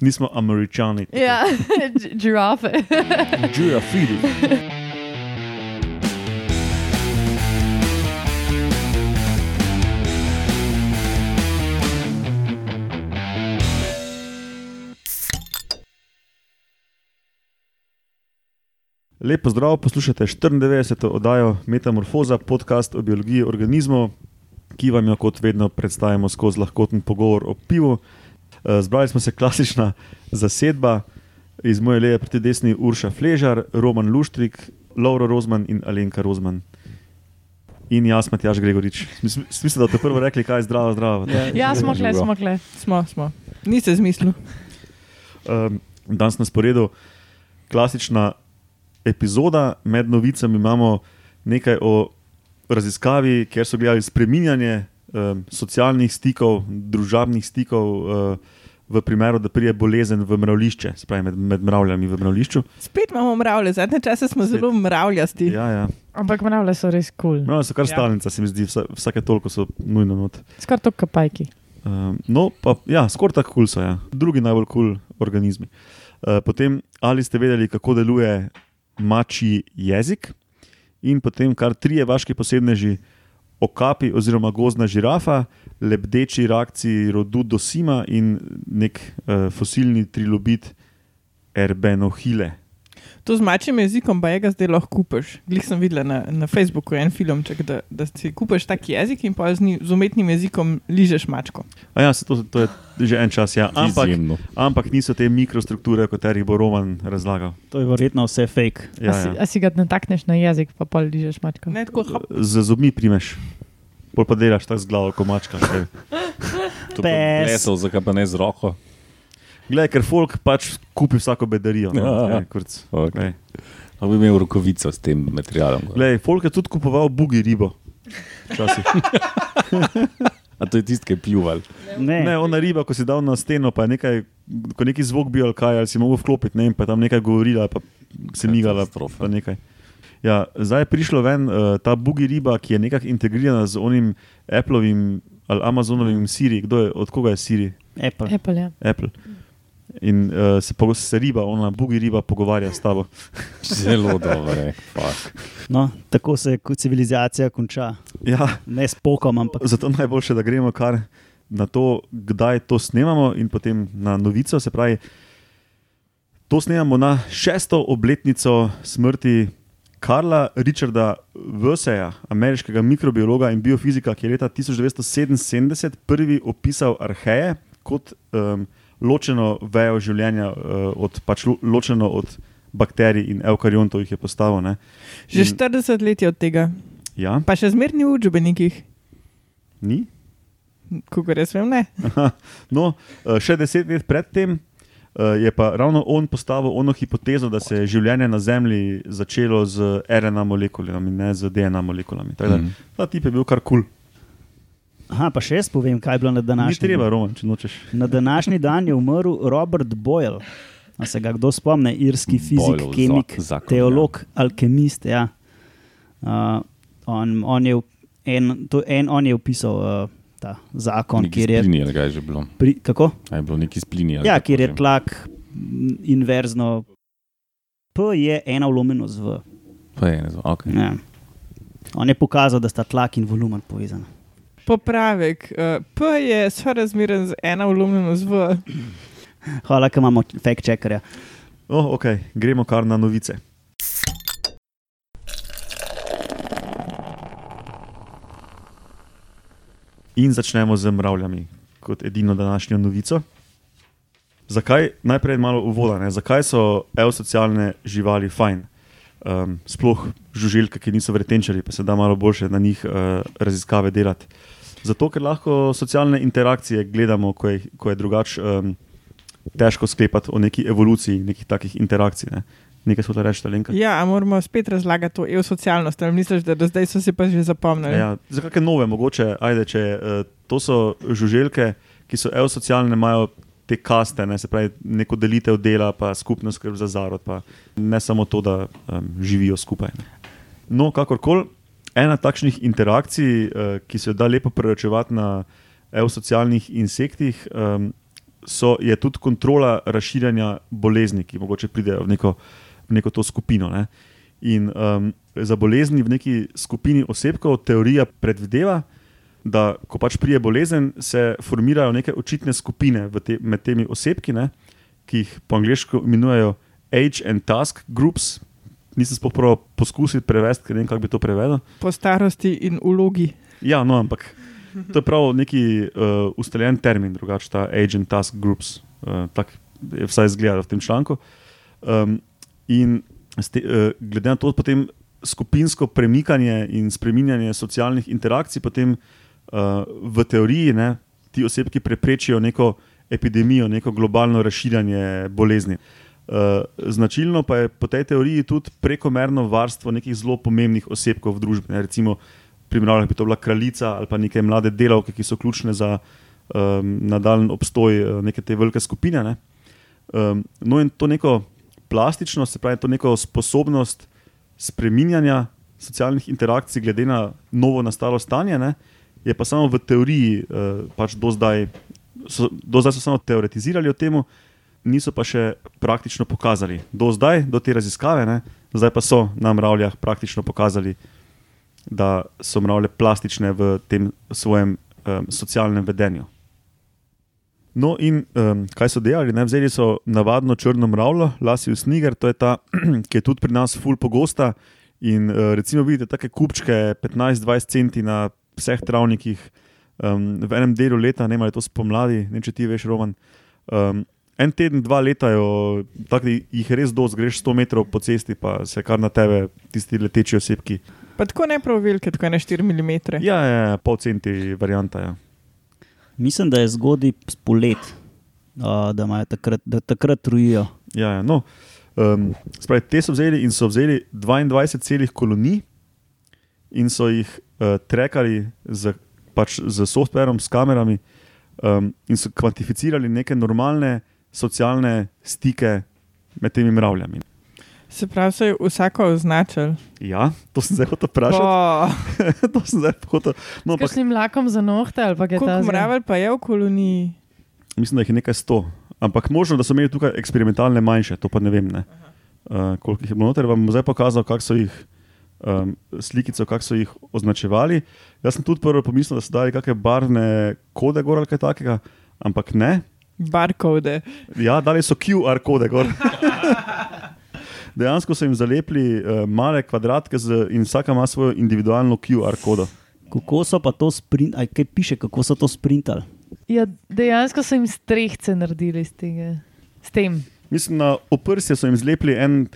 Nismo američani. Ja, dž- žirafe. Girafidi. Lepo zdrav, poslušate 94. oddajo Metamorfoza, podcast o biologiji organizmov, ki vam jo kot vedno predstavimo skozi lahkoten pogovor o pivu. Eh, Zbrali smo se klasična zasedba, iz moje leve proti desni Urša Fležar, Roman Luštrik, Lauro Rozman in Alenka Rozman. In jaz, Matjaš Gregorič. Smisel, da ste prvo rekli, kaj je zdravo, zdravo. Ja, smo kle, smo kle. Smo, smo. Niste zmislili. Um, danes na sporedu klasična epizoda, med novicami imamo nekaj o raziskavi, kjer so gledali spreminjanje um, socialnih stikov, družabnih stikov. Uh, V primeru, da pride bolezen v mravlišče, spravi med, med mravljami v mravlišču. Spet imamo mravlje, zadnje čase smo Spet. zelo mravljasti. Ja, ja. Ampak mravlje so res kul. Cool. Mravlje so kar Ja. stalnica, se mi zdi, vsa, vsake toliko so nujno not. Skoraj to kapajki. Um, no, pa ja, skoraj tako kul so, ja. drugi najbolj kul organizmi. Uh, potem, ali ste vedeli, kako deluje mačji jezik, in potem kar trije vaški posebneži, okapi oziroma gozdna žirafa, lebdeči rakci rodu Dosima in nek uh, fosilni trilobit Erbenohile. To z mačjim jezikom pa je ga zdaj lahko kupiš. Glih sem videla na, na Facebooku en filmček, da, da si kupiš tak jezik in pa z, ni, z umetnim jezikom ližeš mačko. A ja, se to, to je že en čas, ja. ampak, Izjemno. ampak niso te mikrostrukture, o katerih bo Roman razlagal. To je verjetno vse fake. Ja, a, si, ja. a si ga natakneš na jezik, pa pol ližeš mačko. Ne tako hop. Z zobmi primeš, pol pa delaš tako z glavo, kot mačka. saj. To pa Pes. plesal, zakaj pa ne z roko? Glej, ker folk pač kupi vsako bedarijo. No, Ja. Ej, kurc. Okay. Ali bi imel rokovico s tem materialom? Glej, folk je tudi kupoval bugi ribo. A to je tisti, ki je pljuval. Ne, Ne, ona riba, ko si dal na steno, pa je nekaj, ko neki zvok bil ali kaj, ali si mogel vklopiti, ne vem, pa tam nekaj govorila, pa se migala. Pa nekaj. Ja, zdaj je prišlo ven uh, ta bugi riba, ki je nekako integrirana z onim Appleovim ali Amazonovim Siri. Kdo je, od koga je Siri? Apple. Apple, ja. Apple. In uh, se, se riba, ona bugi riba pogovarja s tabo. Zelo dobro, je. Fuck. No, tako se civilizacija konča. Ja, Ne s pokom, ampak zato najboljše, da gremo kar na to, kdaj to snemamo, in potem na novico. Se pravi, to snemamo na šesto obletnico smrti Karla Richarda Vseja, ameriškega mikrobiologa in biofizika, ki je leta 1977 prvi opisal arheje kot um, ločeno vejo življenja, uh, od, pač lo, ločeno od bakterij in eukariontov, jih je postavil. Ne. Že In- 40 let je od tega, Ja, pa še zmerni v učbenikih, ni. kako res vem, ne. No, eh, še deset let predtem eh, je pa ravno on postavil ono hipotezo, da se je življenje na Zemlji začelo z RNA molekulami, ne z DNA molekulami. Tako da, Mhm. Ta tip je bil kar kul. Cool. Aha, pa še jaz povem, kaj je bilo na Ni današnji treba, Roman, če nočeš. Na današnji dan je umrl Robert Boyle. A se ga kdo spomne, irski fizik, Boylov kemik, za- zakon, teolog, alkemist. Ja. Uh, on, on, je, v- en, to, en, on je opisal uh, ta zakon, Neki kjer je. splini, ali kaj je že bilo? Pri, kako? Je bilo neki splini. Ja, kjer je tlak inverzno. P je ena vlomljenost v. Pa je, ne znam. Okay. Ja. On je pokazal, da sta tlak in volumen povezana. Popravek. Uh, P je sorazmeren z ena vlomljenost v. Hvala, ker imamo fact checkerja. Oh, okay, gremo kar na novice. In začnemo z mravljami, kot edino današnjo novico. Zakaj, najprej malo uvoda, ne? zakaj so eusocialne živali fajn? Um, sploh žuželke, ki niso vretenčari, pa se da malo boljše na njih uh, raziskave delati. Zato, ker lahko socialne interakcije gledamo, ko je, ko je drugače um, težko sklepati o neki evoluciji nekih takih interakcij. Ne? Nekaj smo to reči, Lenka. Ja, a moramo spet razlagati to eusocialnost, ali misliš, da do zdaj so si pa že zapomnili? Ja, za kakšne nove, mogoče, ajde, če uh, to so žuželke, ki so eusocialne, imajo te kaste, ne, se pravi, neko delitev dela, pa skupno skrb za zarod, pa ne samo to, da um, živijo skupaj. Ne. No, kakorkoli, ena takšnih interakcij, uh, ki se jo da lepo preračevati na eusocialnih insektih, um, so, je tudi kontrola razširjanja bolezni, ki mogoče pridejo v neko, v neko to skupino. Ne. In um, za bolezni v neki skupini osebkov teorija predvideva, da ko pač prije bolezen, se formirajo neke očitne skupine te, med temi osebki, ne, ki jih po angliško imenujejo age and task groups. Nisem sploh poskusil prevesti, ker ne vem, kako bi to prevedel. Po starosti in ulogi. Ja, no, ampak to je prav neki uh, ustaljen termin, drugače ta age and task groups. Uh, Tako je vsaj izgledalo v tem članku. Um, in ste, uh, glede na to, potem skupinsko premikanje in spreminjanje socialnih interakcij, potem uh, v teoriji ne, ti osebki preprečijo neko epidemijo, neko globalno razširjanje bolezni. Uh, značilno pa je po tej teoriji tudi prekomerno varstvo nekih zelo pomembnih osebkov v družbi. Ne, recimo, primerjalo bi to bila kraljica ali pa neke mlade delavke, ki so ključne za um, nadaljen obstoj neke te velike skupine. Ne. Um, no, in to neko plastičnost, se pravi, to neko sposobnost spreminjanja socialnih interakcij, glede na novo nastalo stanje, ne, je pa samo v teoriji, uh, pač do zdaj, so, do zdaj so samo teoretizirali o tem, niso pa še praktično pokazali. Do zdaj, do te raziskave, ne, zdaj pa so na mravljah praktično pokazali, da so mravlje plastične v tem svojem um, socialnem vedenju. No, in um, kaj so delali? Ne? Vzeli so navadno črno mravljo, Lasius niger, to je ta, ki je tudi pri nas ful pogosta. In uh, recimo vidite take kupčke 15-20 centi na vseh travnikih um, v enem delu leta, ne morete to spomladi, ne če ti veš, Roman. Um, en teden, dva letajo, tako da jih res dosti, greš 100 metrov po cesti, pa se kar na tebe, tisti leteči osebki. Pa tako ne prav velike, tako ne 4 mm. Ja, ja, ja pol centi varianta. Ja. Mislim, da je zgodaj spolet, uh, da imajo takrat, da takrat trujijo. Ja, ja, no. um, spravi, te so vzeli in so vzeli 22 celih kolonij in so jih uh, trekali z, pač, z softverom, s kamerami um, in so kvantificirali neke normalne socialne stike med temi mravljami. Se pravi, se je vsako označil. Ja, to sem zdaj hotel vprašati. Oh. to sem zdaj hotel. No, S kakšnim lakom za nohte ali pa kaj Koliko takega? mravelj pa je v koloniji? mislim, da jih je nekaj sto. Ampak možno, da so imeli tukaj eksperimentalne manjše, to pa ne vem. Ne. Uh, koliko jih je bilo noter, vam bom zdaj pokazal, kako so jih. Um, slikico, kako so jih označevali. Jaz sem tudi prvo pomislil, da so dali kakšne barvne kode gor ali kaj takega, ampak ne. Barkode. Ja, dali so QR kode gor. Dejansko so jim zalepili uh, male kvadratke z, in vsaka ima svojo individualno QR kodo. Kako so pa to sprintali, kaj piše, kako so to sprintali? Ja, dejansko so jim strehce naredili s, tega, s tem. Mislim, na oprsje so jim zlepili en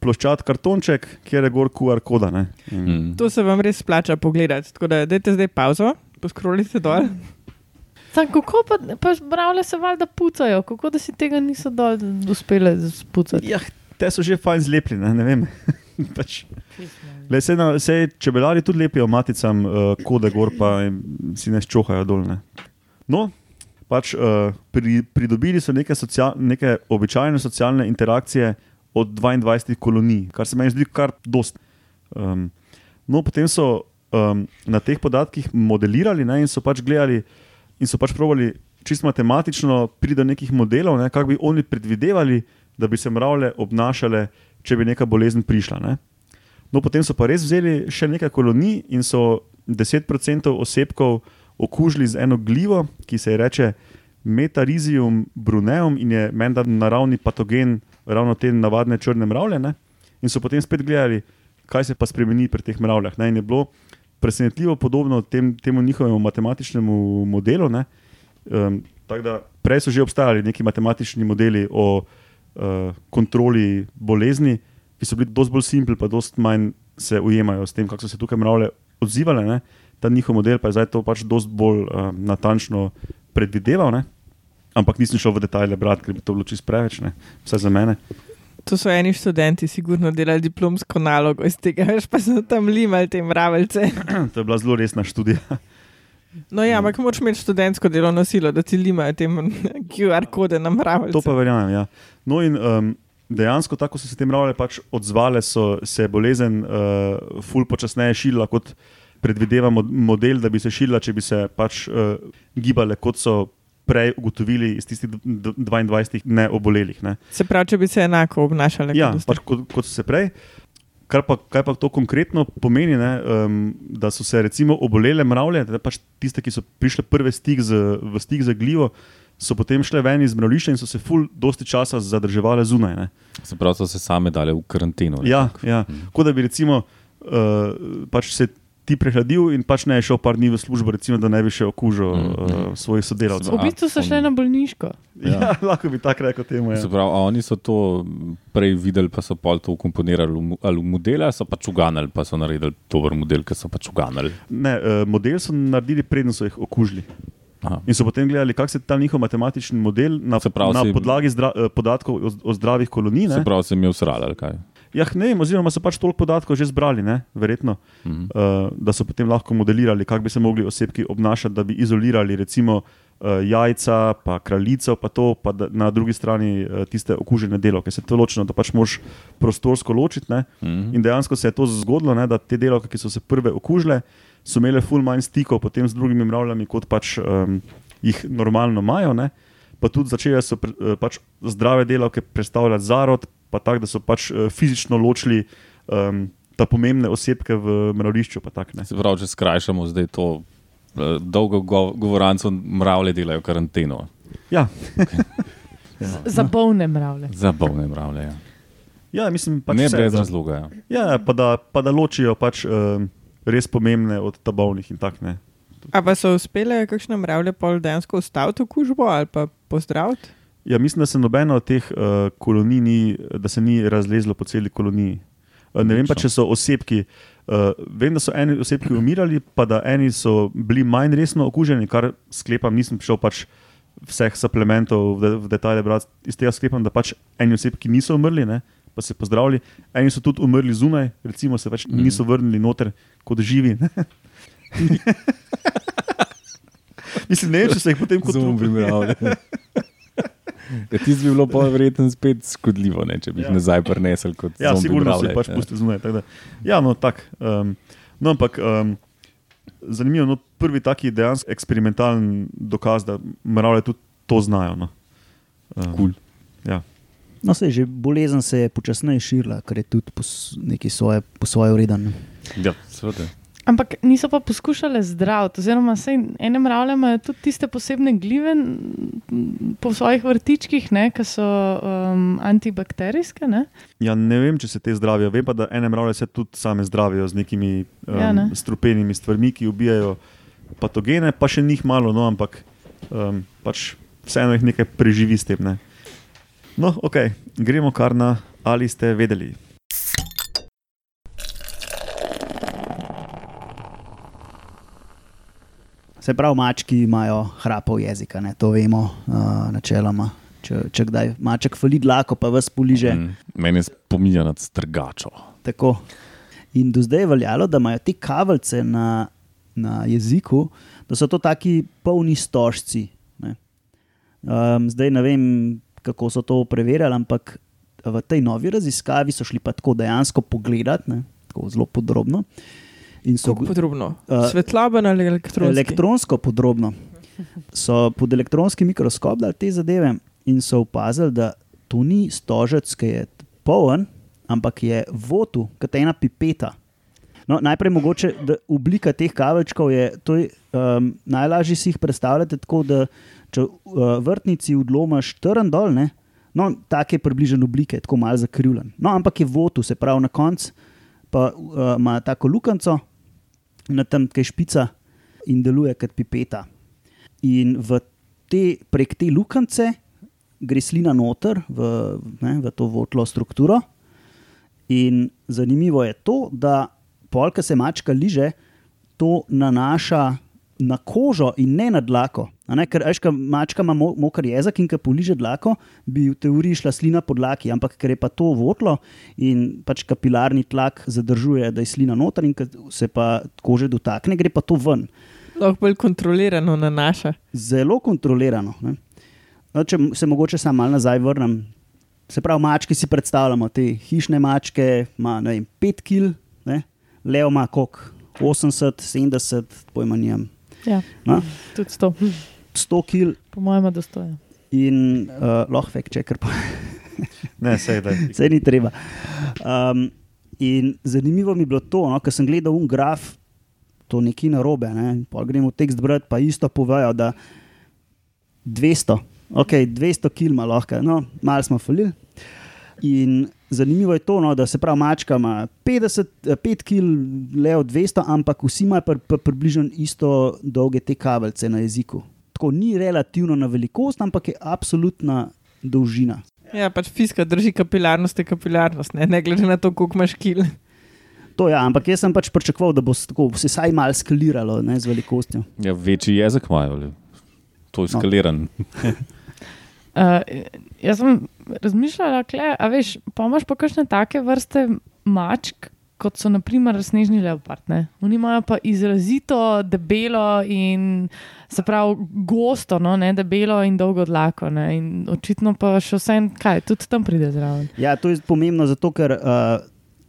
ploščat kartonček, kjer je gor QR koda. ne. In Mm. To se vam res splača pogledati. Tako da dajte zdaj pauzo, poskrolite dol. Sam, kako pa, pa bravle se valjda pucajo, kako da si tega niso dol uspele spucati. Ja, te so že fajn zlepljene, ne, vem. pač, le, se, na, se čebelari tudi lepijo maticam uh, kode gor, pa si ne ščohajo dol. Ne. No, pač uh, pri, pridobili so neke, social, neke običajne socialne interakcije od 22 kolonij, kar se meni zdi kar dost. Um, no, potem so um, na teh podatkih modelirali ne, in so pač gledali in so pač pravili čisto matematično priti do nekih modelov, ne, kako bi oni predvidevali, da bi se mravlje obnašale, če bi neka bolezen prišla. Ne. No, potem so pa res vzeli še nekaj kolonij in so 10% osebkov okužili z eno glivo, ki se ji reče Metarizium bruneum in je menda naravni patogen ravno te navadne črne mravlje. Ne. In so potem spet gledali, kaj se pa spremeni pri teh mravljah. Ne. In je bilo presenetljivo podobno tem, temu njihovemu matematičnemu modelu. ne. Um, tako da prej so že obstajali neki matematični modeli o uh, kontroli bolezni, ki so bili dosti bolj simpli, pa dosti manj se ujemajo s tem, kako so se tukaj mravlje odzivale. Ne. Ta njihov model pa je zdaj to pač dosti bolj um, natančno predvideval. Ne. Ampak nisem šel v detajle brati, ker bi to bilo čisto preveč, ne. vsaj za mene. To so eni študenti, sigurno delali diplomsko nalogo iz tega, veš pa so tam limali te mraveljce. to je bila zelo resna študija. No ja, ampak moraš imeti študentsko delovno silo, da ti limajo te QR kode na mraveljce. To pa verjamem. Ja. No, in um, dejansko, tako so se te mravlje pač odzvale, so se je bolezen uh, ful počasneje širila, kot predvideva mod- model, da bi se širila, če bi se pač uh, gibale, kot so prej ugotovili iz tistih d- d- 22 neobolelih. Ne. Se pravi, če bi se enako obnašali Ja, kot pač kot, kot so se prej. Kar pa, kaj pa to konkretno pomeni, ne, um, da so se recimo obolele mravlje, da pač tiste, ki so prišle prve stik z, v stik z gljivo, so potem šle ven iz mravljišča in so se ful dosti časa zadrževale zunaj. Ne. Se pravi, so se same dale v karanteno. Ja, nekako. ja. Kot da bi recimo uh, pač se ti prehladil in pač ne šel par dni v službo, recimo, da ne bi še okužil Mm, uh, mm. svojih sodelavcev. V bistvu so šle na bolniško. Ja. ja, lahko bi tako rekel temu. Se Ja. pravi, a oni so to prej videli, pa so pol to mo- ali v modele, so pač uganali, pa so naredili dober model, ki so pač uganali. Ne, uh, model so naredili, preden so jih okužili. Aha. In so potem gledali, kako se ta njihov matematični model na, Se pravi, na podlagi zdra, eh, podatkov o, o zdravih kolonij. Se Ne? pravi, se jim je usrali, ali kaj. Ja, ne oziroma so pač toliko podatkov že zbrali, ne? verjetno, Mhm. uh, da so potem lahko modelirali, kako bi se mogli osebki obnašati, da bi izolirali recimo uh, jajca, pa kraljico, pa to, pa da, na drugi strani uh, tiste okužene delovke. Se to ločeno, da pač moš prostorsko ločiti. Ne? Mhm. In dejansko se je to zgodilo, ne, da te delovke, ki so se prve okužile, so imele ful manj stikov potem z drugimi mravljami, kot pač um, jih normalno imajo. Ne. Pa tudi začele so pre- eh, pač zdrave delavke predstavljati zarod, pa tako, da so pač eh, fizično ločili um, ta pomembne osebke v mravlišču. pa tak, ne. Se pravi, če skrajšamo zdaj to eh, dolgo go- govoranco, mravlje delajo karanteno. Ja, Za bolne mravlje. Za bolne mravlje. Ja. ja, mislim, pač ne vse, brez da- razloga. Ja. Ja, pa da, pa da ločijo pač, um, res pomembne od tabovnih in tako ne. A pa so uspele kakšne mravlje pol dejansko ustaviti okužbo ali pa pozdraviti? Ja, mislim, da se nobena od teh uh, kolonij ni, da se ni razlezlo po celi koloniji. Uh, ne vem pa, če so osebki. Uh, vem, da so eni osebki umirali, pa da eni so bili manj resno okuženi, kar sklepam, nisem šel pač vseh suplementov v, de, v detajle brati. Iz tega sklepam, da pač eni osebki niso umrli, ne, pa se pozdravili, eni so tudi umrli zunaj, recimo se pač Mhm. niso vrnili noter kot živi. Mislim, ne vem, če se jih potem kot Zombi. Ja, Tisti bi bilo pa verjetno spet škodljivo, ne, če bi jih Ja. nazaj prenesel kot Ja, zombi sigurno mravlje. se pač Ja. pusti zunaj. tako Ja, no, tak, um, no, ampak um, zanimivo, no, prvi taki dejansko eksperimentalen dokaz, da mravlje tudi to znajo. No. Um, Kul. Ja. No, se že bolezen se je počasneje širila, kar je tudi po, s- neki svoje, po svoje ureden. Ja, seveda. Ampak niso pa poskušale zdraviti, oziroma sej ene mravlje imajo tudi tiste posebne glive m, po svojih vrtičkih, ki so um, antibakterijske. Ne? ja, ne vem, če se te zdravijo. Vem pa, da ene mravlje se tudi same zdravijo z nekimi um, Ja, ne. strupenimi stvarmi, ki ubijajo patogene, pa še njih malo, no, ampak um, pač vseeno jih nekaj preživi s tem. Ne. No, ok, gremo kar na ali ste vedeli. Se pravi, mački imajo hrapov jezik, a ne, to vemo uh, načeloma. Če, če kdaj maček fali dlako, pa vas poliže. Mm. Mene spominja na strgačo. Tako. In do zdaj je veljalo, da imajo te kavalice na, na jeziku, da so to taki polni stožci. Ne. Um, zdaj ne vem, kako so to preverjali, ampak v tej novi raziskavi so šli pa tako dejansko pogledati, ne, tako zelo podrobno. In so Kako podrobno? Uh, Svetloben ali elektronski? elektronsko podrobno. So pod elektronski mikroskop dali te zadeve in so opazili, da to ni stožec, ki je poln, ampak je votu, kot ena pipeta. No, najprej mogoče, da oblika teh kavečkov je, to je um, najlažje si jih predstavljati tako, da če uh, vrtnici odlomaš trn dol, ne, no, take približne oblike, tako malo zakrivljen. No, ampak je votu, se pravi na koncu, pa uh, ima tako lukanco, na tem kaj špica in deluje kot pipeta. In te, prek te lukance gre slina noter v, ne, v to votlo strukturo. In zanimivo je to, da polka se mačka liže, to nanaša na kožo in ne na dlako. Ne, ker ajška mačka ima mo- moker jezik in ko poliže dlako, bi v teoriji šla slina po dlaki, ampak ker je pa to votlo in pač kapilarni tlak zadržuje, da je slina noter in se pa kože dotakne, gre pa to ven. Lahko bolj kontrolirano nanaša. Zelo kontrolirano. Ne. No, če se mogoče samo malo nazaj vrnem. Se pravi, mačke si predstavljamo, te hišne mačke ima 5 kg, levo ima koliko 80, 70, pojma nijem. Ja, No? tudi to. 100 kg Po mojem, je dostojen. In uh, lahko fake checker, pa Ne, sej, da vse ni treba. Um, in zanimivo mi je bilo to, no, ker sem gledal un graf, to nekaj narobe. Ne, pa gremo tekst brati, pa isto povejo, da 200, ok, 200 kil ima lahko, no, malo smo falili. In zanimivo je to, no, da se pravi, mačka ima 50, eh, 5 kg, levo 200, ampak vsi imajo pr, pr, približno isto dolge te kabelce na jeziku. Tako ni relativno na velikost, ampak je absolutna dolžina. Ja, pač fiska drži kapilarnost, je kapilarnost, ne, ne glede na to, koliko imaš kil. To je, ja, ampak jaz sem pač pričakoval, da bo se tako se vsaj malo skaliralo ne, z velikostjo. Ja, večji jezik imajo. To je No. skaliran. Uh, jaz sem razmišljala, kle, a veš, pa imaš pa kakšne take vrste mačk, kot so naprimer snežni leopard. ne. Oni imajo pa izrazito debelo in se pravi gosto, no, ne debelo in dolgo dlako. Ne, in očitno pa še vse, kaj tudi tam pride zraven. Ja, to je pomembno zato, ker uh,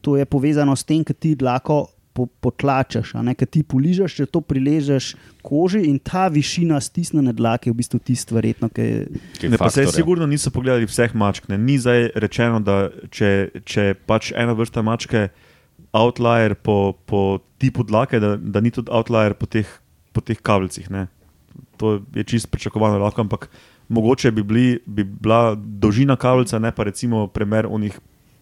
to je povezano s tem, da ti dlako po, potlačeš, a ne, ker ti poližeš, če to priležeš koži in ta višina stisnjene dlake je v bistvu tisto, verjetno, ki je. Kaj Ne, pa se faktorja. sigurno niso pogledali vseh mačk. Ne. Ni zdaj rečeno, da če, če pač ena vrsta mačke outlier po, po tipu dlake, da, da ni tudi outlier po teh, po teh kabelcih. Ne. To je čisto pričakovano, lahko, ampak mogoče bi, bili, bi bila dolžina kabelca, ne pa recimo primer onih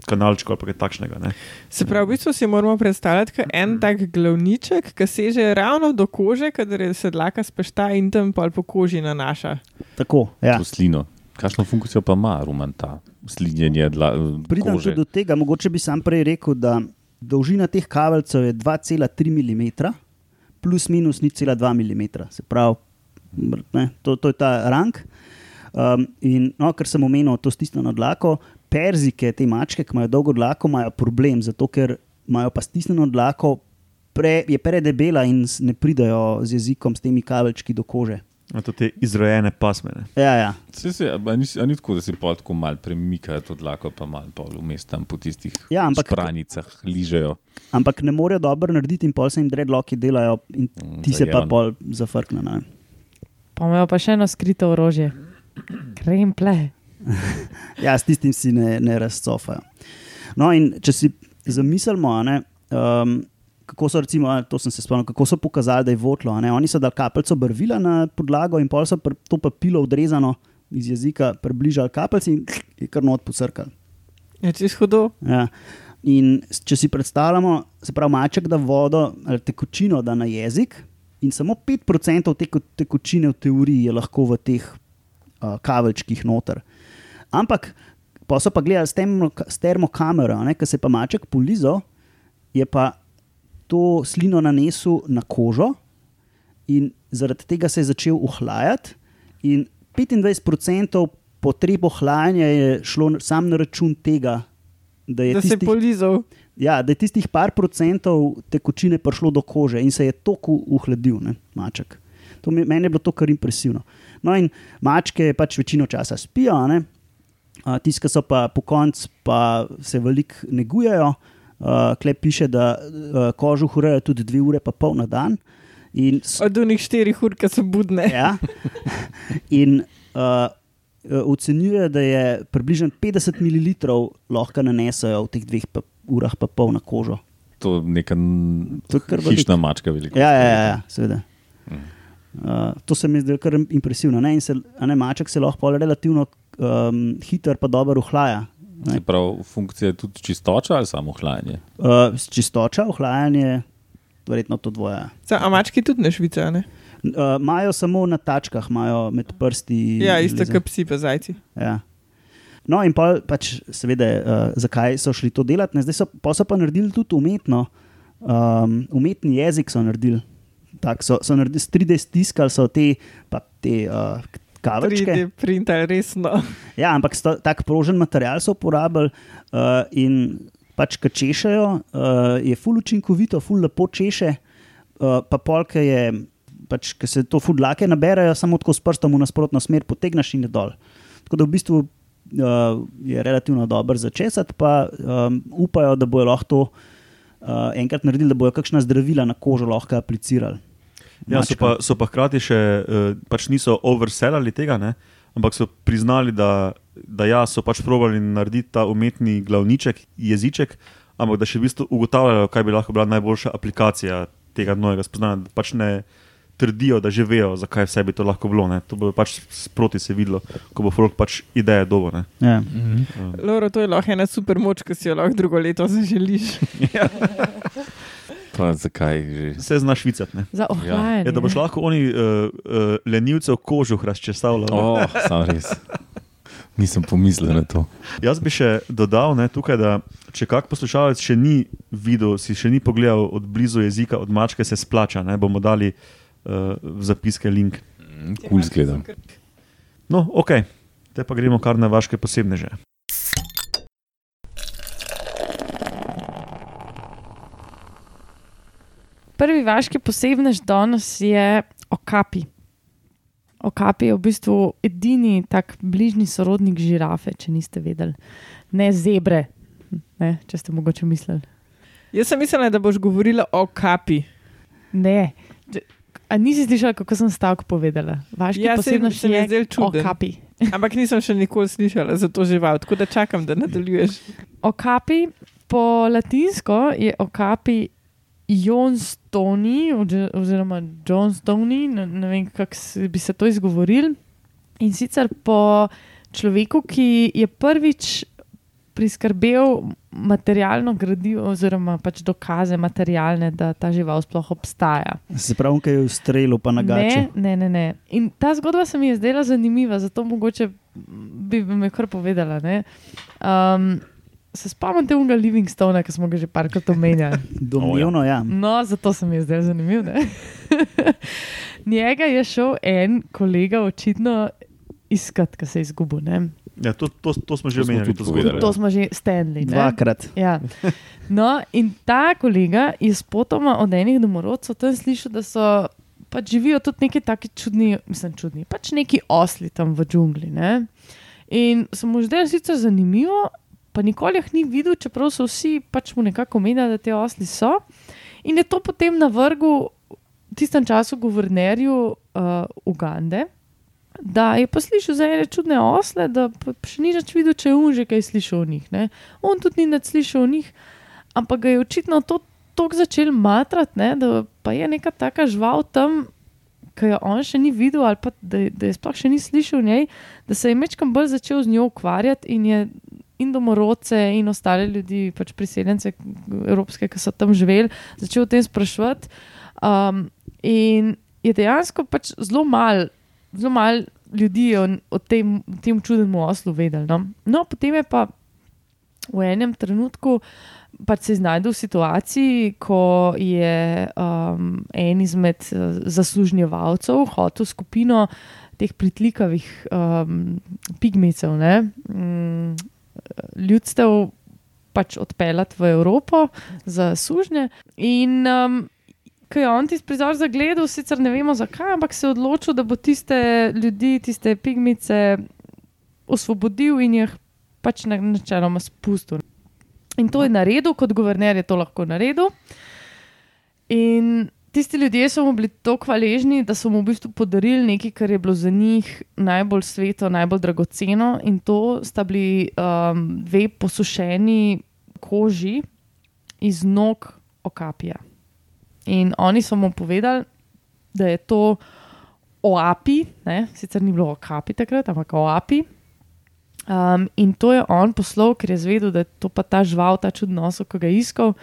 kanalčkov ali pa kaj takšnega. Ne. Se pravi, v bistvu si moramo predstavljati kot en tak glavniček, ki seže ravno do kože, kadar je sedlaka spešta in tam pol po koži nanaša. Tako, ja. To slino. Kakšno funkcijo pa ima rumen ta slinjenje dla, Pridem kože? tudi do tega, mogoče bi sam prej rekel, da dolžina teh kabelcev je 2,3 mm, plus minus 0,2 mm. Se pravi, ne, to, to je ta rang. Um, in no, ker sem omenil to stisnjeno dlako, perzike, te mačke, ki imajo dolgo dlako, imajo problem, zato ker imajo pa stisnjeno dlako, pre, je predebela in ne pridajo z jezikom, s temi kabelčki do kože. A To te izrojene pasme. Ne. Ja, ja. Se, se, a, ni, a ni tako, da si pol tako mal premikajo to dlako, pa mal pol vmes tam po tistih Ja, ampak- špranicah ližejo. Ampak ne morejo dobro narediti, in pol se jim dreadlocki delajo, in Mm, ti se pa pol zafrkne. ne. Pa imajo pa še eno skrito orožje. Kremple. Ja, s tistim si ne, ne razcofajo. No, in če si zamislimo, ne, um, kako so, recimo, a, to sem se spomnil, kako so pokazali, da je votlo. Ne, oni so dali kapljico barvila na podlago in pol so pr, to papilo odrezano iz jezika približali kapljici in je kar not posrkali. Je čez hudo. Ja. In če si predstavljamo, se pravi, maček da vodo ali tekočino da na jezik, in samo 5% te ko- tekočine v teoriji je lahko v teh uh, kavelčkih noter. Ampak pa so pa gledali s, termo, s termokamero, ki se pa maček polizal, je pa to slino nanesel na kožo in zaradi tega se je začel ohlajati. In 25% potreb ohlajanja je šlo sam na račun tega, da je, Da tistih, polizal. ja, da je tistih par procentov tekočine prišlo do kože in se je tako uhladil, ne, maček. To mi, meni je bilo to kar impresivno. No, in mačke pač večino časa spijo, ne? A, Tisti, ki so pa po koncu, pa se veliko negujejo. Uh, Klep piše, da uh, kožo urejajo tudi dve ure, pa pol na dan. In, Od unih štirih ur, ki so budne. ja, in uh, ocenjuje, da je približno 50 ml lahko nanesajo v teh dveh pa, urah, pa pol na kožo. To je neka To je kar hišna mačka velika. Ja, ja, ja, ja seveda. Uh, to se mi zdelo kar impresivno. Ne? In Se, a ne, maček se lahko pol relativno um, hiter, pa dobro uhlaja. Ne? Se pravi, funkcija je tudi čistoča ali samo hlajanje? Uh, s čistoča, ohlajanje, verjetno to dvoje. A mački tudi ne švicajo, ne? Uh, Imajo samo na tačkah, imajo med prsti. Ja, isto kot psi pa zajci. Ja. No, in pa pač, seveda, uh, zakaj so šli to delati? Ne? Zdaj so, pa so pa naredili tudi umetno, um, umetni jezik so naredili. Tak, so, so naredili, s 3D stiskali so te, pa te uh, kavečke. 3D printer, resno. Ja, ampak sta, tak prožen material so uporabili uh, in pač, ki češejo, uh, je ful učinkovito, ful lepo češe, uh, pa polke je. Pač, Ker se to fudlake naberajo, samo tako s prstom v nasprotno smer potegneš in je dol. Tako da v bistvu uh, je relativno dober za česati, pa um, upajo, da bojo lahko to uh, enkrat naredili, da bojo kakšna zdravila na kožo lahko aplicirali. Ja, so, pa, so pa hkrati še, uh, pač niso oversellali tega, ne? ampak so priznali, da, da ja, so pač probali narediti ta umetni glavniček, jeziček, ampak da še v bistvu ugotavljajo, kaj bi lahko bila najboljša aplikacija tega novega spoznanja. Pač ne trdijo, da že vejo, zakaj vse bi to lahko bilo. Ne? To bo pač sproti se videlo, ko bo folk pač ideje dobo. ne. Ja. Um, Loro, to je lahko ena super moč, ki si jo lahko drugo leto zaželiš. Pa zakaj že? Vse znaš švicati. ne. Za ohlajanje. Ja, da boš lahko oni uh, uh, lenivcev kožuh razčesavljal. ne. Oh, sam res. Nisem pomislil na to. Jaz bi še dodal ne, tukaj, da če kak poslušalec še ni videl, si še ni pogledal od blizu jezika, od mačke se splača, ne, bomo dali uh, v zapiske link. Kul zgledam. No, ok, te pa gremo kar na vaše posebneže. Prvi vaški posebnež danes je okapi. Okapi je v bistvu edini tak bližnji sorodnik žirafe, če niste vedeli. Ne zebre, ne, če ste mogoče mislili. Jaz sem mislila, da boš govorila o kapi. Ne. A nisi slišala, kako sem stavek povedala? Vaški Ja, posebnež se je zdelo čuden. okapi. Ampak nisem še nikoli slišala za to žival, tako da čakam, da nadaljuješ. Okapi po latinsko je okapi Johnstoni, oze- oziroma Johnstoni, ne, ne vem, kako bi se to izgovoril. In sicer po človeku, ki je prvič priskrbel materialno gradivo, oziroma pač dokaze materialne, da ta žival sploh obstaja. Se pravi, kaj je v strelu, pa na gaču. Ne, ne, ne, ne. In ta zgodba se mi je zdela zanimiva, zato mogoče bi, bi me kar povedala. ne. Um, se spomnite unga Livingstona, ki smo ga že parkrat omenjali. Domnevno, ja. No, zato se mi je zdel zanimiv. ne. Njega je šel en kolega očitno iskat, ki se je izgubil. ne. Ja, to, to, to smo že omenjali. tudi to zgodbo. To smo že Stanley. ne. Dvakrat. Ja. No, in ta kolega je spotoma od enih domorodcev tam slišal, da so pač živijo tudi neki taki čudni, mislim, čudni, pač neki osli tam v džungli. Ne? In se mu zdaj sicer zanimivo, pa nikoli jih ni videl, čeprav so vsi pač mu nekako menili, da te osli so. In je to potem navrgel v tistem času guvernerju uh, Ugande. Da je pa slišal za ene čudne osle, da še ni več videl, če je on že kaj slišal o njih. Ne? On tudi ni več slišal o njih, ampak ga je očitno to tako začel matrati, ne? da pa je neka taka žival tam, ki jo on še ni videl, ali pa da, je- da je sploh še ni slišal o njej, da se je mečkam bolj začel z njo ukvarjati in je in domorodce in ostale ljudi, pač priseljence evropske, ki so tam živeli, začel o tem spraševati. Um, in je dejansko pač zelo malo zelo malo ljudi je o, o tem, tem čudnem oslu vedelo. No? no, potem je pa v enem trenutku pač se znašel v situaciji, ko je um, en izmed uh, zaslužnjevalcev hotel skupino teh pritlikavih um, pigmecev, ne, um, ljudstev. Pač odpeljati v Evropo za sužnje. In um, ko je on tisti prizor zagledal, sicer ne vemo zakaj, ampak se je odločil, da bo tiste ljudi, tiste pigmice osvobodil in jih pač na- načeloma spustil. In to je naredil, kot guverner je to lahko naredil. In tisti ljudje so mu bili tako hvaležni, da so mu v bistvu podarili nekaj, kar je bilo za njih najbolj sveto, najbolj dragoceno. In to sta bili um, dve posušeni koži iz nog okapija. In oni so mu povedali, da je to oapi, ne? sicer ni bilo okapi takrat, ampak oapi. Um, in to je on poslal, ker je zvedel, da je to pa ta žival, ta čudno oso, ki ga je iskal.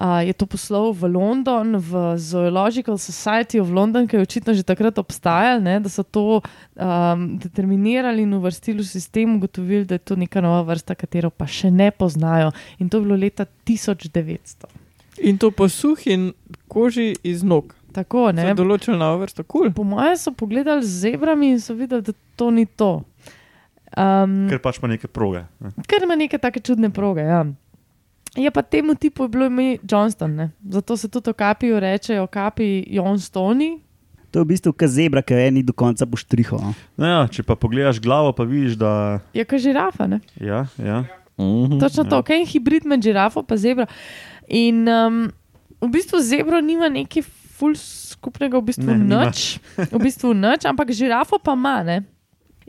Uh, je to poslal v London, v Zoological Society of London, ki je očitno že takrat obstajal, ne, da so to um, determinirali in uvrstili v sistem, ugotovili, da je to neka nova vrsta, katero pa še ne poznajo. In to je bilo leta 1900. In to po suhi koži iz nog. Tako, Ne. Za določeno vrsto, kul. Cool. Po mojem so pogledali z zebrami in so videli, da to ni to. Um, Ker pač ima neke proge. ne. ker ima neke take čudne proge. Ja. Je pa temu tipu bilo ime Johnston, ne? zato se tudi o kapiju reče, o kapi Johnstoni. To je v bistvu kot zebra, ki je ni do konca poštriho. no. No ja, če pa pogledaš glavo, pa vidiš, da Je kot žirafa. Ne? ja, ja. Mhm. Točno to, kaj je hibrid med žirafo in zebro. In um, v bistvu zebro nima neke ful skupnega, v bistvu Ne, nič, v bistvu nič, ampak žirafo pa ima. Ne?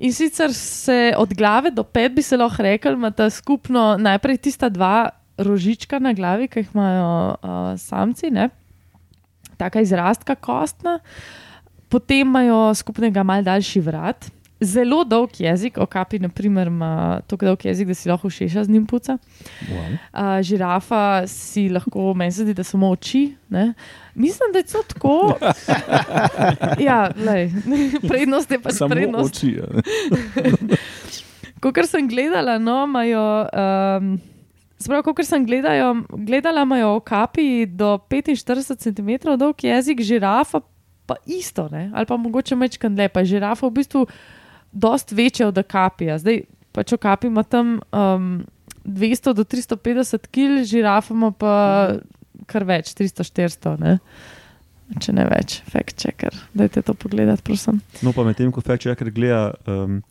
In sicer se od glave do pet bi se lahko rekel, imata skupno najprej tista dva rožička na glavi, ki jih imajo uh, samci, ne? taka izrastka kostna, potem imajo skupnega mal daljši vrat. Zelo dolg jezik, okapi, naprimer, ima tako dolg jezik, da si lahko všeša z njim puca. Wow. Uh, žirafa si lahko, meni se zdi, da samo oči. Ne? Mislim, da je to tako. ja, lej, prednost je pač Samo prednost. oči. ja. Kot sem gledala, no, imajo. Um, Sprav, kot sem gledajo, gledala, imajo okapi do 45 cm dolg jezik, žirafa pa isto, ne? ali pa mogoče mečkan lepa. Žirafa v bistvu dost večja od okapija. Zdaj pač okapi ima tam um, 200 do 350 kg, žirafa ima pa kar več, 300-400, ne? če ne več, fact checker. Dajte to pogledati, prosim. No, pa medtem ko fact checker gleda, um,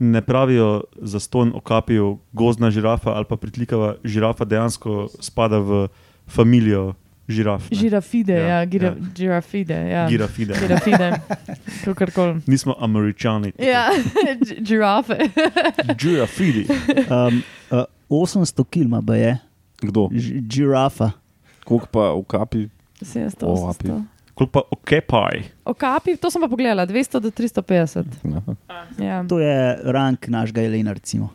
ne pravijo za ston okapijo gozdna žirafa ali pa pritlikava žirafa dejansko spada v familijo žiraf. ne. Žirafide, Ja, ja, gira, ja. žirafide. Ja. Girafide. Girafide, kakorkoli. Nismo američani. Ja, dž- žirafe. Girafidi. Um, uh, 800 kg ima, pa je, Kdo? Ž- žirafa. Koliko pa v kapi? 700, O, api. 800. Koliko pa okepaj? Okapi, to sem pa pogledala, 200 do 350. Aha. Ja, To je rang našega Elena, recimo.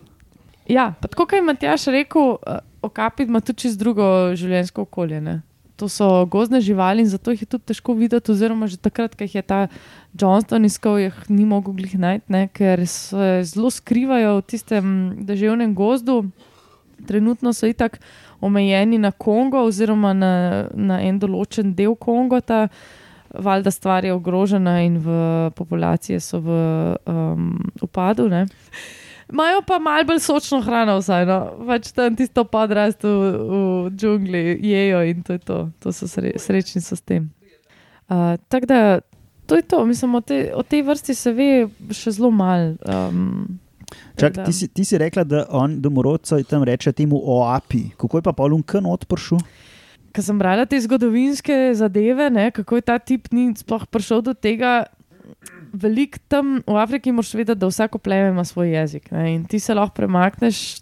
ja pa tako kot je Matjaš rekel, eh, okapi ima tudi čez drugo življenjsko okolje. Ne? To so gozdne živali in zato jih je tudi težko videti, oziroma že takrat, ko jih je ta Johnston iskal, jih ni mogel glih najti, ne? ker se zelo skrivajo v tistem deževnem gozdu. Trenutno so itak omejeni na Kongo, oziroma na, na en določen del Kongota. Valjda stvar je ogrožena in v populacije so v um, upadu. Imajo pa malo bolj sočno hrano, vsaj no. pač tam tisto podrast v, v džungli jejo in to je to. to so sre, srečni so s tem. Uh, Tako da to je to, mislim, o, te, o tej vrsti se ve še zelo malo. Um, Čak, da- ti, si, ti si rekla, da on domorodca tam reče temu oapi. Kako je pa Paulun Kn odpršil? Ko sem brala te zgodovinske zadeve, ne, kako je ta tip ni sploh prišel do tega. Veliko tam v Afriki moraš vedeti, da vsako pleme ima svoj jezik. Ne, in ti se lahko premakneš,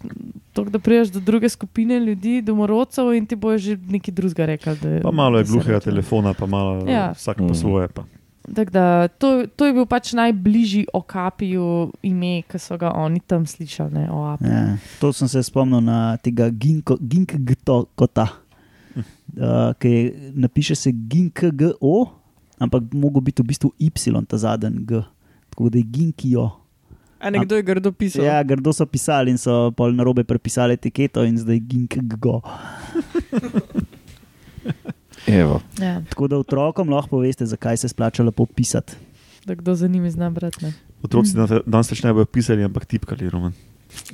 tako da prideš do druge skupine ljudi, domorodcev, in ti bojo že nekaj drugega rekli. da- Pa malo je gluhega telefona, pa malo Ja. vsak po Mhm. svoje. Pa. Tako da, to, to je bil pač najbližji okapiju ime, ki so ga oni tam slišali. Ne. Ja, to sem se spomnil na tega Ginkgota, uh, ki je, napiše se Ginkgo, ampak mogo biti v bistvu Y, ta zadnji G. Tako da je Ginkijo. A nekdo je grdo pisal. Ja, grdo so pisali in so pol narobe prepisali etiketo in zdaj Ginkgo. Evo. Ja, Tako da otrokom lahko poveste, zakaj se splača lepo pisati. da kdo za njimi zna brati. ne. Otroci mm. danes več ne bojo pisali, ampak tipkali. Roman.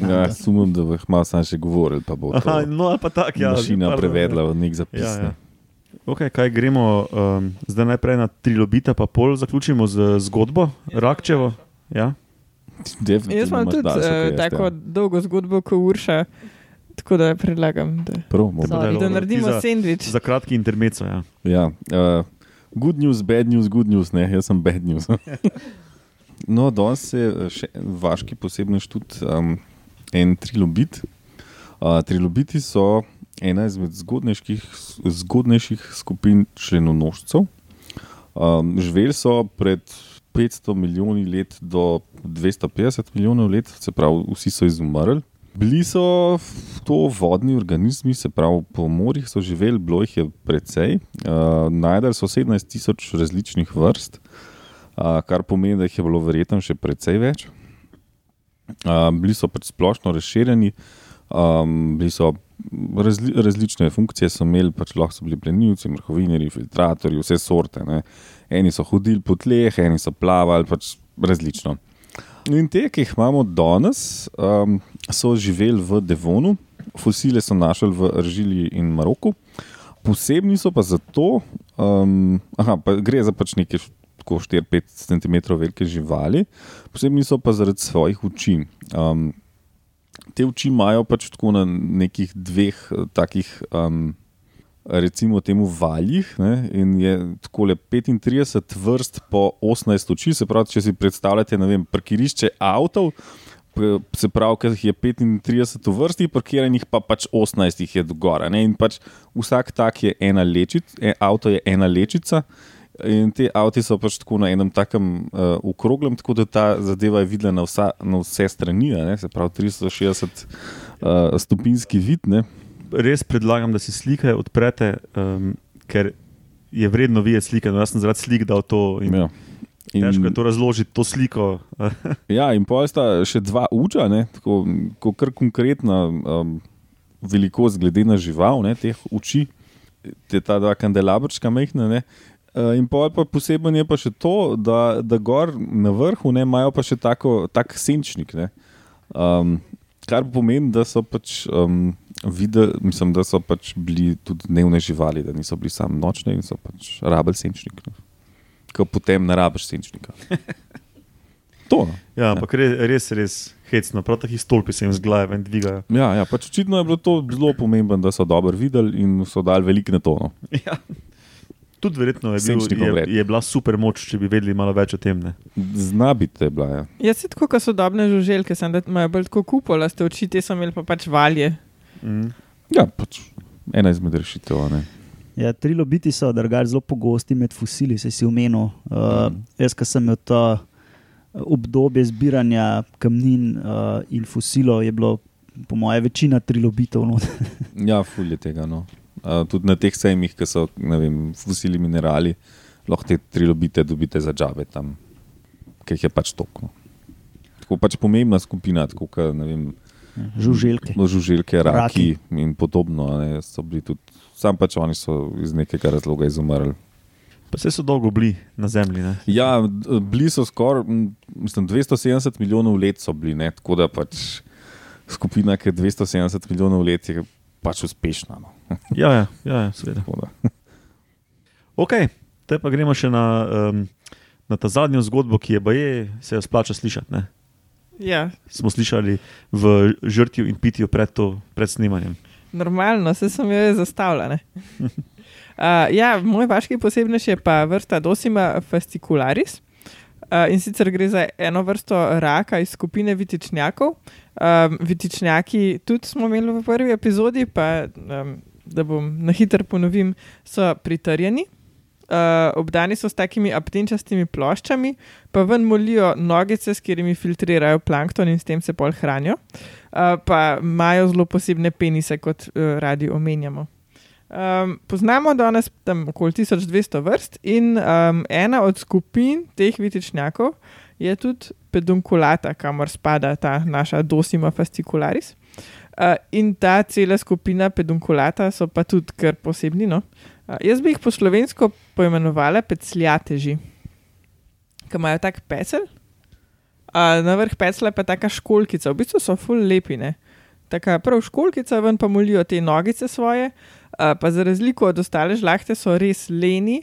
Ja, sumim, da bo jih malo sam še govoril, pa bo to Aha, no, ali pa tako, ja. mašina prevedla ja. v nek zapis. Ja, ja. Okay, kaj gremo um, zdaj najprej na trilobita, pa pol zaključimo z zgodbo Rakčevo. Ja? Jaz imam tudi uh, kot jaz, tako ja. dolgo zgodbo, kot Urša, tako da predlagam, da, Prav. Dobro, da ti naredimo za- sendvič. Za kratki intermezzo. Ja. Ja, uh, good news, bad news, good news, ne, jaz sem bad news. no, danes je eh, še vaški posebnež tudi um, en trilobit. Uh, trilobiti so ena izmed zgodnejših, skupin členonožcev. Um, živeli so pred 500 milijoni let do 250 milijonov let, se pravi, vsi so izumrli. Bili so to vodni organizmi, se pravi, po morjih so živeli, bilo jih je precej. Uh, najdali so 17 tisoč različnih vrst, uh, kar pomeni, da jih je bilo verjetno še precej več. Uh, bili so pač splošno razširjeni, um, bili so razli, različne funkcije, so imeli, pač lahko so bili plenilci, mrhovinari, filtratorji, vse sorte. Ne. Eni so hodili po tleh, eni so plavali, pač različno. In te, ki jih imamo danes, um, so živeli v Devonu, fosile so našli v Aržiliji in Maroku. Posebni so pa zato, um, aha, pa gre za pač neke tako 4-5 cm velike živali, posebni so pa zaradi svojih oči. Um, te oči imajo pač tako na nekih dveh eh, takih um, recimo temu valjih ne, in je tako le 35 vrst po 18 oči, se pravi, če si predstavljate, ne vem, parkirišče avtov. Se pravi, ker jih je 35 v vrsti, parkiranih pa pač 18 jih je do gora. Ne? In pač vsak tak je ena lečica, e, avto je ena lečica. In te avti so pač tako na enem takem uh, okroglem, tako da ta zadeva je vidna na, vsa, na vse strani, ne? se pravi 360 uh, stopinjski vid. Ne? Res predlagam, da si slike odprete, um, ker je vredno videti slike. No, jaz sem zaradi slik dal to. In Ja. In, Težko je to razložiti, to sliko. ja, in pol sta še dva uča, ne? tako ko kar konkretna um, velikost glede na žival, ne? teh oči, te ta dva kandelabrčka mehna. Ne? Uh, In pol pa poseben je pa še to, da, da gor na vrhu ne, imajo pa še tako, tak senčnik. ne. Um, kar pomeni, da so pač um, videli, mislim, da so pač bili tudi dnevne živali, da niso bili samo nočne in so pač rabili senčnik. Ne. Ko potem ne rabiš senčnika. To. No. Ja, ampak res, res, res hecno, prav tako stolpi se jim z glave in dvigajo. Ja, ja, pač očitno je bilo to zelo pomembno, da so dobro videli in so dali veliko na to. No. Ja. Tudi verjetno je, bil, je, je bila super moč, če bi vedeli malo več o tem. Ne? Zna biti je bila. Ja. Jaz se tako, kot sodobne žuželke, sem da imajo bolj tako kupola, ste oči, te so imeli pa pač valje. Mm. ja, pač ena izmed rešitev. a ne. Ja, trilobiti so drugače zelo pogosti med fosili, se si umenil. Uh, Mhm. Jaz, ki sem imel to obdobje zbiranja kamnin uh, in fosilov, je bilo, po mojem, večina trilobitov. not. Ja, fulje tega. No. Uh, tudi na teh sejmih, ki so ne vem, fosili minerali, lahko te trilobite dobite za džabe tam, ker jih je pač toliko. No. Tako pač pomembna skupina, tako kot ne vem. Žuželke. No, žuželke, raki, Raki. in podobno. a Ne, so bili tudi, sam pač oni so iz nekega razloga izumrli. Pa vse so dolgo bili na zemlji. Ne? Ja, bili so skoraj m, mislim, 270 milijonov let, so bili, ne? tako da pač skupina, ki je 270 milijonov let, je pač uspešna. No. Ja, ja, ja, ja seveda. Ok, te pa gremo še na, um, na ta zadnjo zgodbo, ki je baje, se jo splača slišati. Ne? Ja, Smo slišali v žrtju in pitju pred, to, pred snemanjem. normalno, se sem jo zastavljala. Uh, ja, moj vaški posebnež je pa vrsta Dosima fascicularis. Uh, in sicer gre za eno vrsto raka iz skupine vitičnjakov. Um, vitičnjaki tudi smo imeli v prvi epizodi, pa um, da bom na hitro ponovim, so pritrjeni. Uh, obdani so s takimi aptenčastimi ploščami, pa ven molijo nogice, s katerimi filtrirajo plankton in s tem se pol hranijo. Uh, pa imajo zelo posebne penise, kot uh, radi omenjamo. Um, poznamo danes tam okoli 1200 vrst, in um, ena od skupin teh vitičnjakov je tudi pedunculata, kamor spada ta naša Dosima fascicularis. Uh, in ta cela skupina pedunculata so pa tudi kar posebni. No? Uh, jaz bi jih po slovensko poimenovala pecljateži, ki imajo tak pecel. Uh, na vrh pecla pa taka školkica, v bistvu so full lepine. Taka prav školkica, ven pa molijo te nogice svoje, uh, pa za razliko od ostale žlahte so res leni.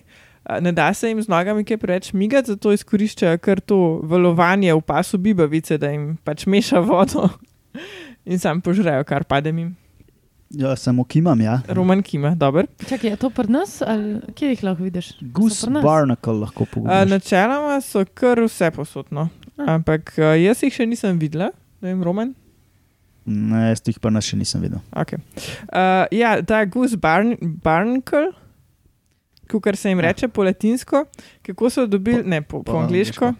Ne da se jim z nogami kaj preveč migati, zato izkoriščajo kar to valovanje v pasu bibavice, da jim pač meša vodo in sam požrejo, kar pade jim. Ja, samo kimam, ja. Roman kima, dobro. Čakaj, je to pri nas ali kje jih lahko vidiš? Goose nas? barnacle lahko pogledaš. načeloma so kar vse posodno, Ah. ampak jaz jih še nisem videla, ne vem, Roman. Ne, jaz teh pa nas še nisem videl. Okay. Uh, ja, ta Goose barn, Barnacle, kot se jim reče po latinsko, kako so dobili, ne po, po, po po angliško.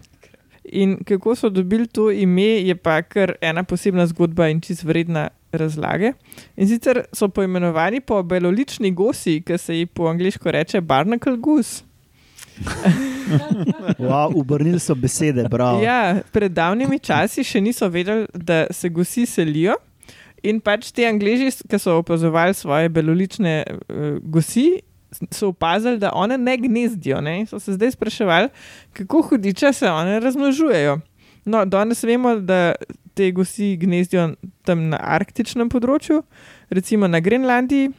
In kako so dobili to ime, je pa kar ena posebna zgodba in čist vredna razlage. In sicer so poimenovani po belolični gosi, ki se ji po angliško reče Barnacle Goose. Wow, obrnili so besede, bravo. Ja, pred davnimi časi še niso vedeli, da se gosi selijo. In pač ti angliži, ki so opazovali svoje belolične uh, gosi, so opazili, da one ne gnezdijo. Ne? So se zdaj spraševali, kako hudiče se one razmnožujejo. No, danes vemo, da te gosi gnezdijo tam na arktičnem področju, recimo na Grenlandiji,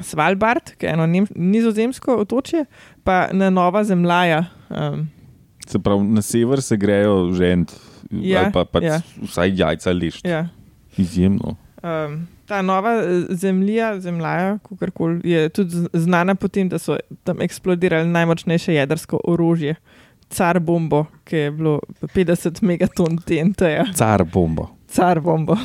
Svalbard, ki je eno nem- nizozemsko otočje, pa na Nova Zemlja. Um, Se pravi, na sever se grejo žend, Ja, ali pa pač ja. vsaj jajca lišč. Ja. Izjemno. Um, ta nova eh, zemlja, zemlja, kakorkoli, je tudi znana po tem, da so tam eksplodirali najmočnejše jedrsko orožje, car bombo, ki je bilo 50 megaton TNT-ja, Car bombo. car bombo.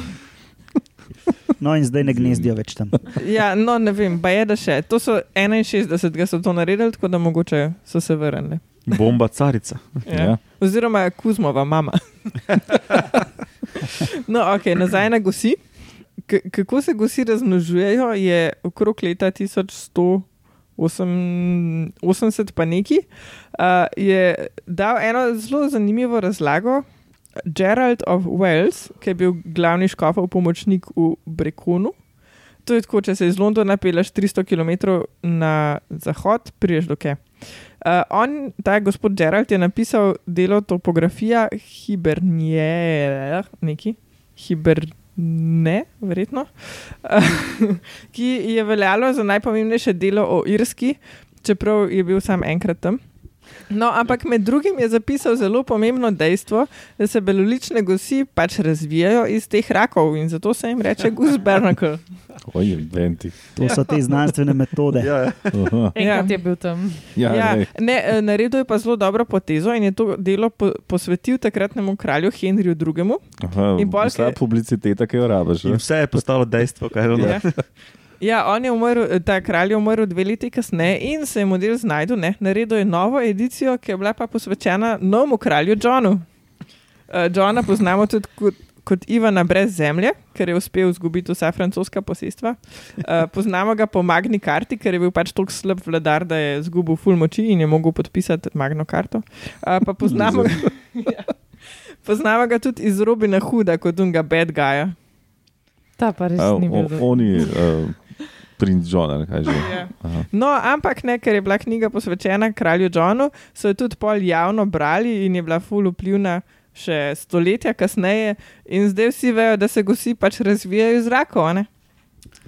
No, in zdaj ne gnezdijo več tam. Ja, no, ne vem, pa je da še. To so 61, so to naredili, tako da mogoče so se vrnili. Bomba carica. Ja. Oziroma Kuzmova mama. no, ok, nazaj na gosi. K kako se gosi razmnožujejo, je okrog leta 1180, pa neki, uh, je dal eno zelo zanimivo razlago. Gerald of Wales, ki je bil glavni škofov pomočnik v Brekonu. To je tako, če se iz Londona peleš 300 km na zahod, priješ do Ke. Uh, on, ta gospod Gerald, je napisal delo topografija Hibernier, neki, Hiberne, verjetno, uh, ki je veljalo za najpomembnejše delo o Irski, čeprav je bil sam enkrat tam. No, ampak med drugim je zapisal zelo pomembno dejstvo, da se belolične gosi pač razvijajo iz teh rakov in zato se jim reče goose barnacle. Oj, venti. To so te znanstvene metode. Ja, ja. Enkrat je bil tam. Ja, Ja, ne, eh, naredil je pa zelo dobro potezo in je to delo po, posvetil takratnemu kralju Henriju II. Aha, In pol, vsa publiciteta, ki jo rabiš. In vse je postalo dejstvo, kaj je ono. Ja. Ja, on je umrl, ta kralj je umrl dve leti kasneje in se je model znašel. Naredil je novo edicijo, ki je bila pa posvečena novemu kralju Johnu. Uh, Johna poznamo tudi kot, kot Ivana brez zemlje, ker je uspel izgubiti vsa francoska posestva. Uh, poznamo ga po Magni karti, ker je bil pač tako slab vladar, da je izgubil ful moči in je mogel podpisati Magno karto. Uh, pa poznamo, ga, ja. poznamo ga tudi iz Robina Huda kot unga bad guya. Ta pa res A, ni bil. oni, uh, princ John, ali kaj že. Ja. Aha. No, ampak ne, ker je bila knjiga posvečena kralju Johnu, so jo tudi pol javno brali in je bila ful vplivna še stoletja kasneje. In zdaj vsi vejo, da se gosi pač razvijajo iz rakov.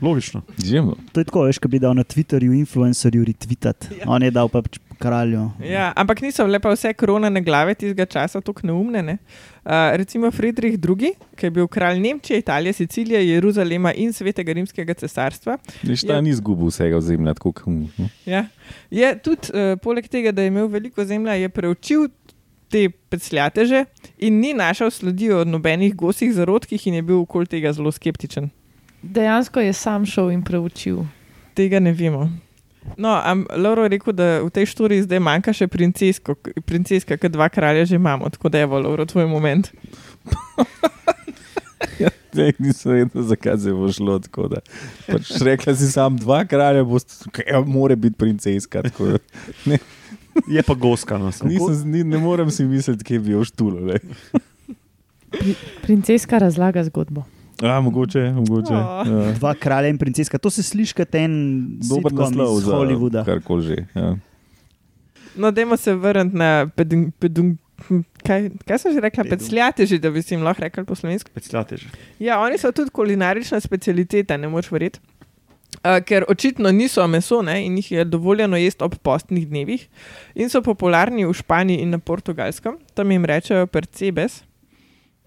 Logično. Izjemno. To je tako, veš, ko bi dal na Twitterju influencerju retweetati. Ja. On je dal pač kralju. Ja, ampak niso bile pa vse kronane glave tistega časa tako neumne. Ne? Uh, recimo Friedrich II., ki je bil kralj Nemčije, Italije, Sicilije, Jeruzalema in Svetega rimskega cesarstva, Nič ta Ja. ni izgubil vsega ozemlja, tako kot mu. Ja. Je tudi, uh, poleg tega, da je imel veliko zemlje, je preučil te pecljateže in ni našel sledi od nobenih gosih zarodkih in je bil okoli tega zelo skeptičen. Dejansko je sam šel in preučil. Tega ne vemo. No, am Lauro je rekel, da v tej šturi zdaj manjka še princesko, princeska, ker dva kralja že imamo, tako da je bo, Lauro, tvoj moment. Zdaj nisem vedel, zakaj se bo šlo tako. Da. Pač rekla si sam dva kralja, boste, kaj, mora biti princeska. tako da Je pa goska. No. Nisem, ni, ne morem si misliti, kje bi jo štulo. le. Princeska razlaga zgodbo. A, mogoče, mogoče. O. Ja. Dva kralja in princeska, to se sliši kot en Dober naslov iz Hollywooda. karkoli že. Ja. No, dajmo se vrniti na pedung, pedung, kaj, kaj sem že rekla, Pedung. pecljateži, da bi si jim lahko rekli po slovensko. Pecljate že. Ja, oni so tudi kulinarična specialiteta, ne moreš verjeti. Uh, ker očitno niso meso ne, in jih je dovoljeno jesti ob postnih dnevih, in so popularni v Španiji in na Portugalskem, tam jim rečejo percebes.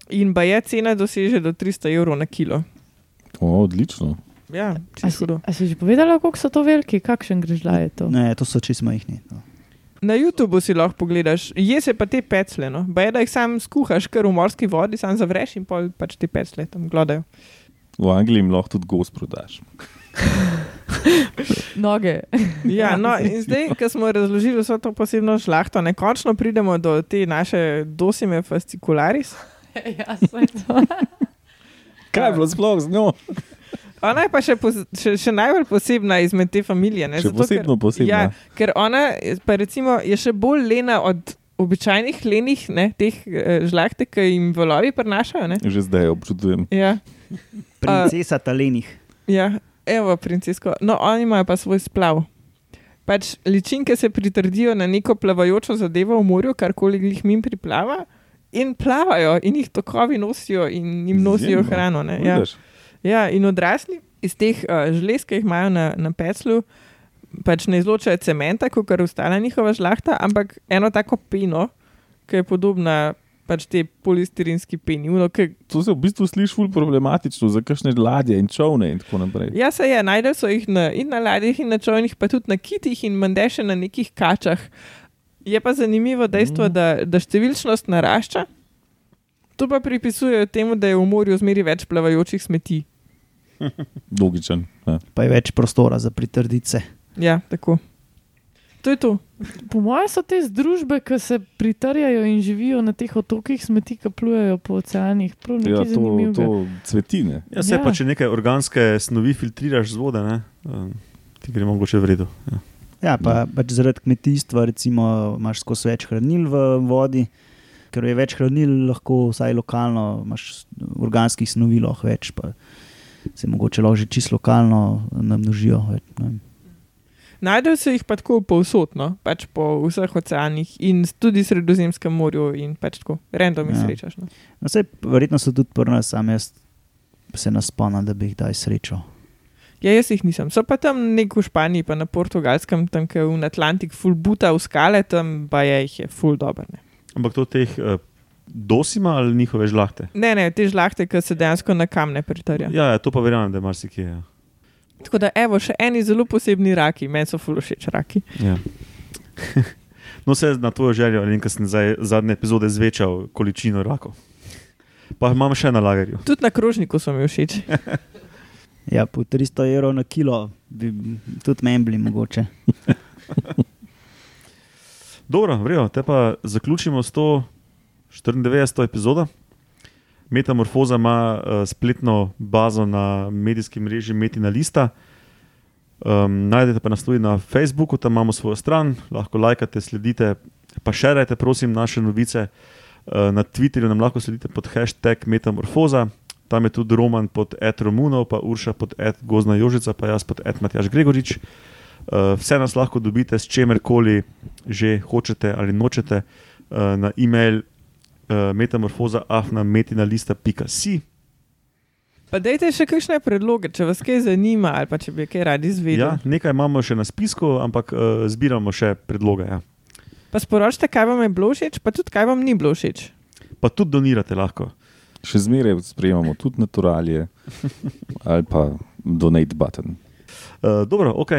In ba je cena doseže do 300 evrov na kilo. O, odlično. Ja, A čisto si, hudo. a si že povedala, koliko so to veliki, kakšen grižljaj je to? Ne, to so čisto majhni. No. Na YouTubu si lahko pogledaš, je se pa te pecle, no. ba je da jih sam skuhaš, kar v morski vodi, sam zavreš in pol pač te pecle tam glodajo. V Angliji jim lahko tudi gost prodaš. Noge. Ja, no, in zdaj, ko smo razložili vso to posebno šlahto, ne končno pridemo do te naše dosime fascicularis. ja, to. Kaj je bilo sploh z njo? Ona je pa še, pos, še, še najbolj posebna izmed te familije. Ne? Še posebno posebna. Ja, ker ona pa recimo, je še bolj lena od običajnih lenih, ne, teh eh, žlahte, ki jim valovi prenašajo. Ne? Že zdaj občudujem. Ja, Princesa Talenih. ja, evo, princesko. No, oni imajo pa svoj splav. Pač ličinke se pritrdijo na neko plavajočo zadevo v morju, karkoli jih min priplava. In plavajo, in jih tokovi nosijo, in jim nosijo Izjemno. hrano. Ne? Ja. Ja, in odrasli iz teh uh, žlez, ki jih imajo na, na peclu, pač ne izločajo cementa, kot je ostala njihova žlahta, ampak eno tako peno, ki je podobna pač te polistirinski peni. Uno, ke, To se v bistvu sliši ful problematično za kakšne ladje in čovne in tako naprej. ja, se je, najdel so jih na, in na ladjih, in na čovnih, pa tudi na kitih in mende še na nekih kačah. Je pa zanimivo dejstvo, Mhm. da, da številčnost narašča. To pa pripisujejo temu, da je v morju zmeri več plavajočih smeti. Logičen. Ja. Pa je več prostora za pritrdice. Ja, tako. To je to. Po mojem so te združbe, ki se pritrjajo in živijo na teh otokih, smeti, ki plujejo po oceanih. Prav Ja, nekaj to, to cvetine. Ja, se Ja. pa če neke organske snovi filtriraš z vode, ne, um, ti gre mogoče v redu. Ja. Ja, pa, pač zaradi kmetijstva, recimo, imaš skozi več hranil v vodi, ker je več hranil, lahko vsaj lokalno, imaš organskih snovi lahko več, pa se mogoče lahko že čisto lokalno namnožijo. Več, ne vem. Najdel se jih pa tako povsod, no? pač po vseh oceanih in tudi Sredozemskem morju, in pač tako, random jih Ja. srečaš. No? no, sej, verjetno so tudi pri nas, sam jaz se nas spomnim, da bi jih daj srečo. Ja, jaz jih nisem. So pa tam nek v Španiji, pa na portugalskem, tam je v Atlantik, full buta v skale, tam pa je jih je full dober. Ne, Ampak to teh uh, dosima ali njihove žlahte? ne, ne te žlahte, ki se dejansko na kamne pritrja. Ja, ja to pa verjamem, da je marsikje. Ja. Tako da, evo, še eni zelo posebni raki, meni so full všeč raki. Ja. no, se na tvojo željo, vem, ker sem zdaj zadnje epizode zvečal količino rakov. Pa imam še na lagerju. Tudi na krožniku so mi všeč. Ja, po 300 evrov na kilo bi tudi meni bili mogoče. Dobro, vrejo, te pa zaključimo s to 94. epizodo. Metamorfoza ima uh, spletno bazo na medijskem mreži Metina Lista. Um, najdete pa nas tudi na Facebooku, tam imamo svojo stran, lahko lajkate, sledite, pa širite, prosim, naše novice. Uh, na Twitterju nam lahko sledite pod hashtag Metamorfoza, tam je tudi Roman pod Ed Romunov, pa Urša pod Ed Gozna Jožica, pa jaz pod Ed Matjaš Gregorič. Uh, vse nas lahko dobite s čemerkoli že hočete ali nočete uh, na e-mail uh, metamorfoza afna metinalista.si. Pa dajte še kakšne predloge, če vas kaj zanima ali pa če bi kaj radi izvedeli. Ja, nekaj imamo še na spisku, ampak uh, zbiramo še predloge. Ja. Pa sporočite, kaj vam je bilo všeč, pa tudi kaj vam ni bilo všeč. Pa tudi donirate lahko. Še zmeraj sprejemamo tudi naturalije ali pa donate button. Uh, dobro, ok.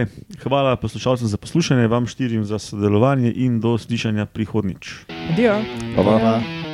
Hvala poslušalcem za poslušanje, vam štirim za sodelovanje in do slišanja prihodnič. Adijo. Pa. Ja.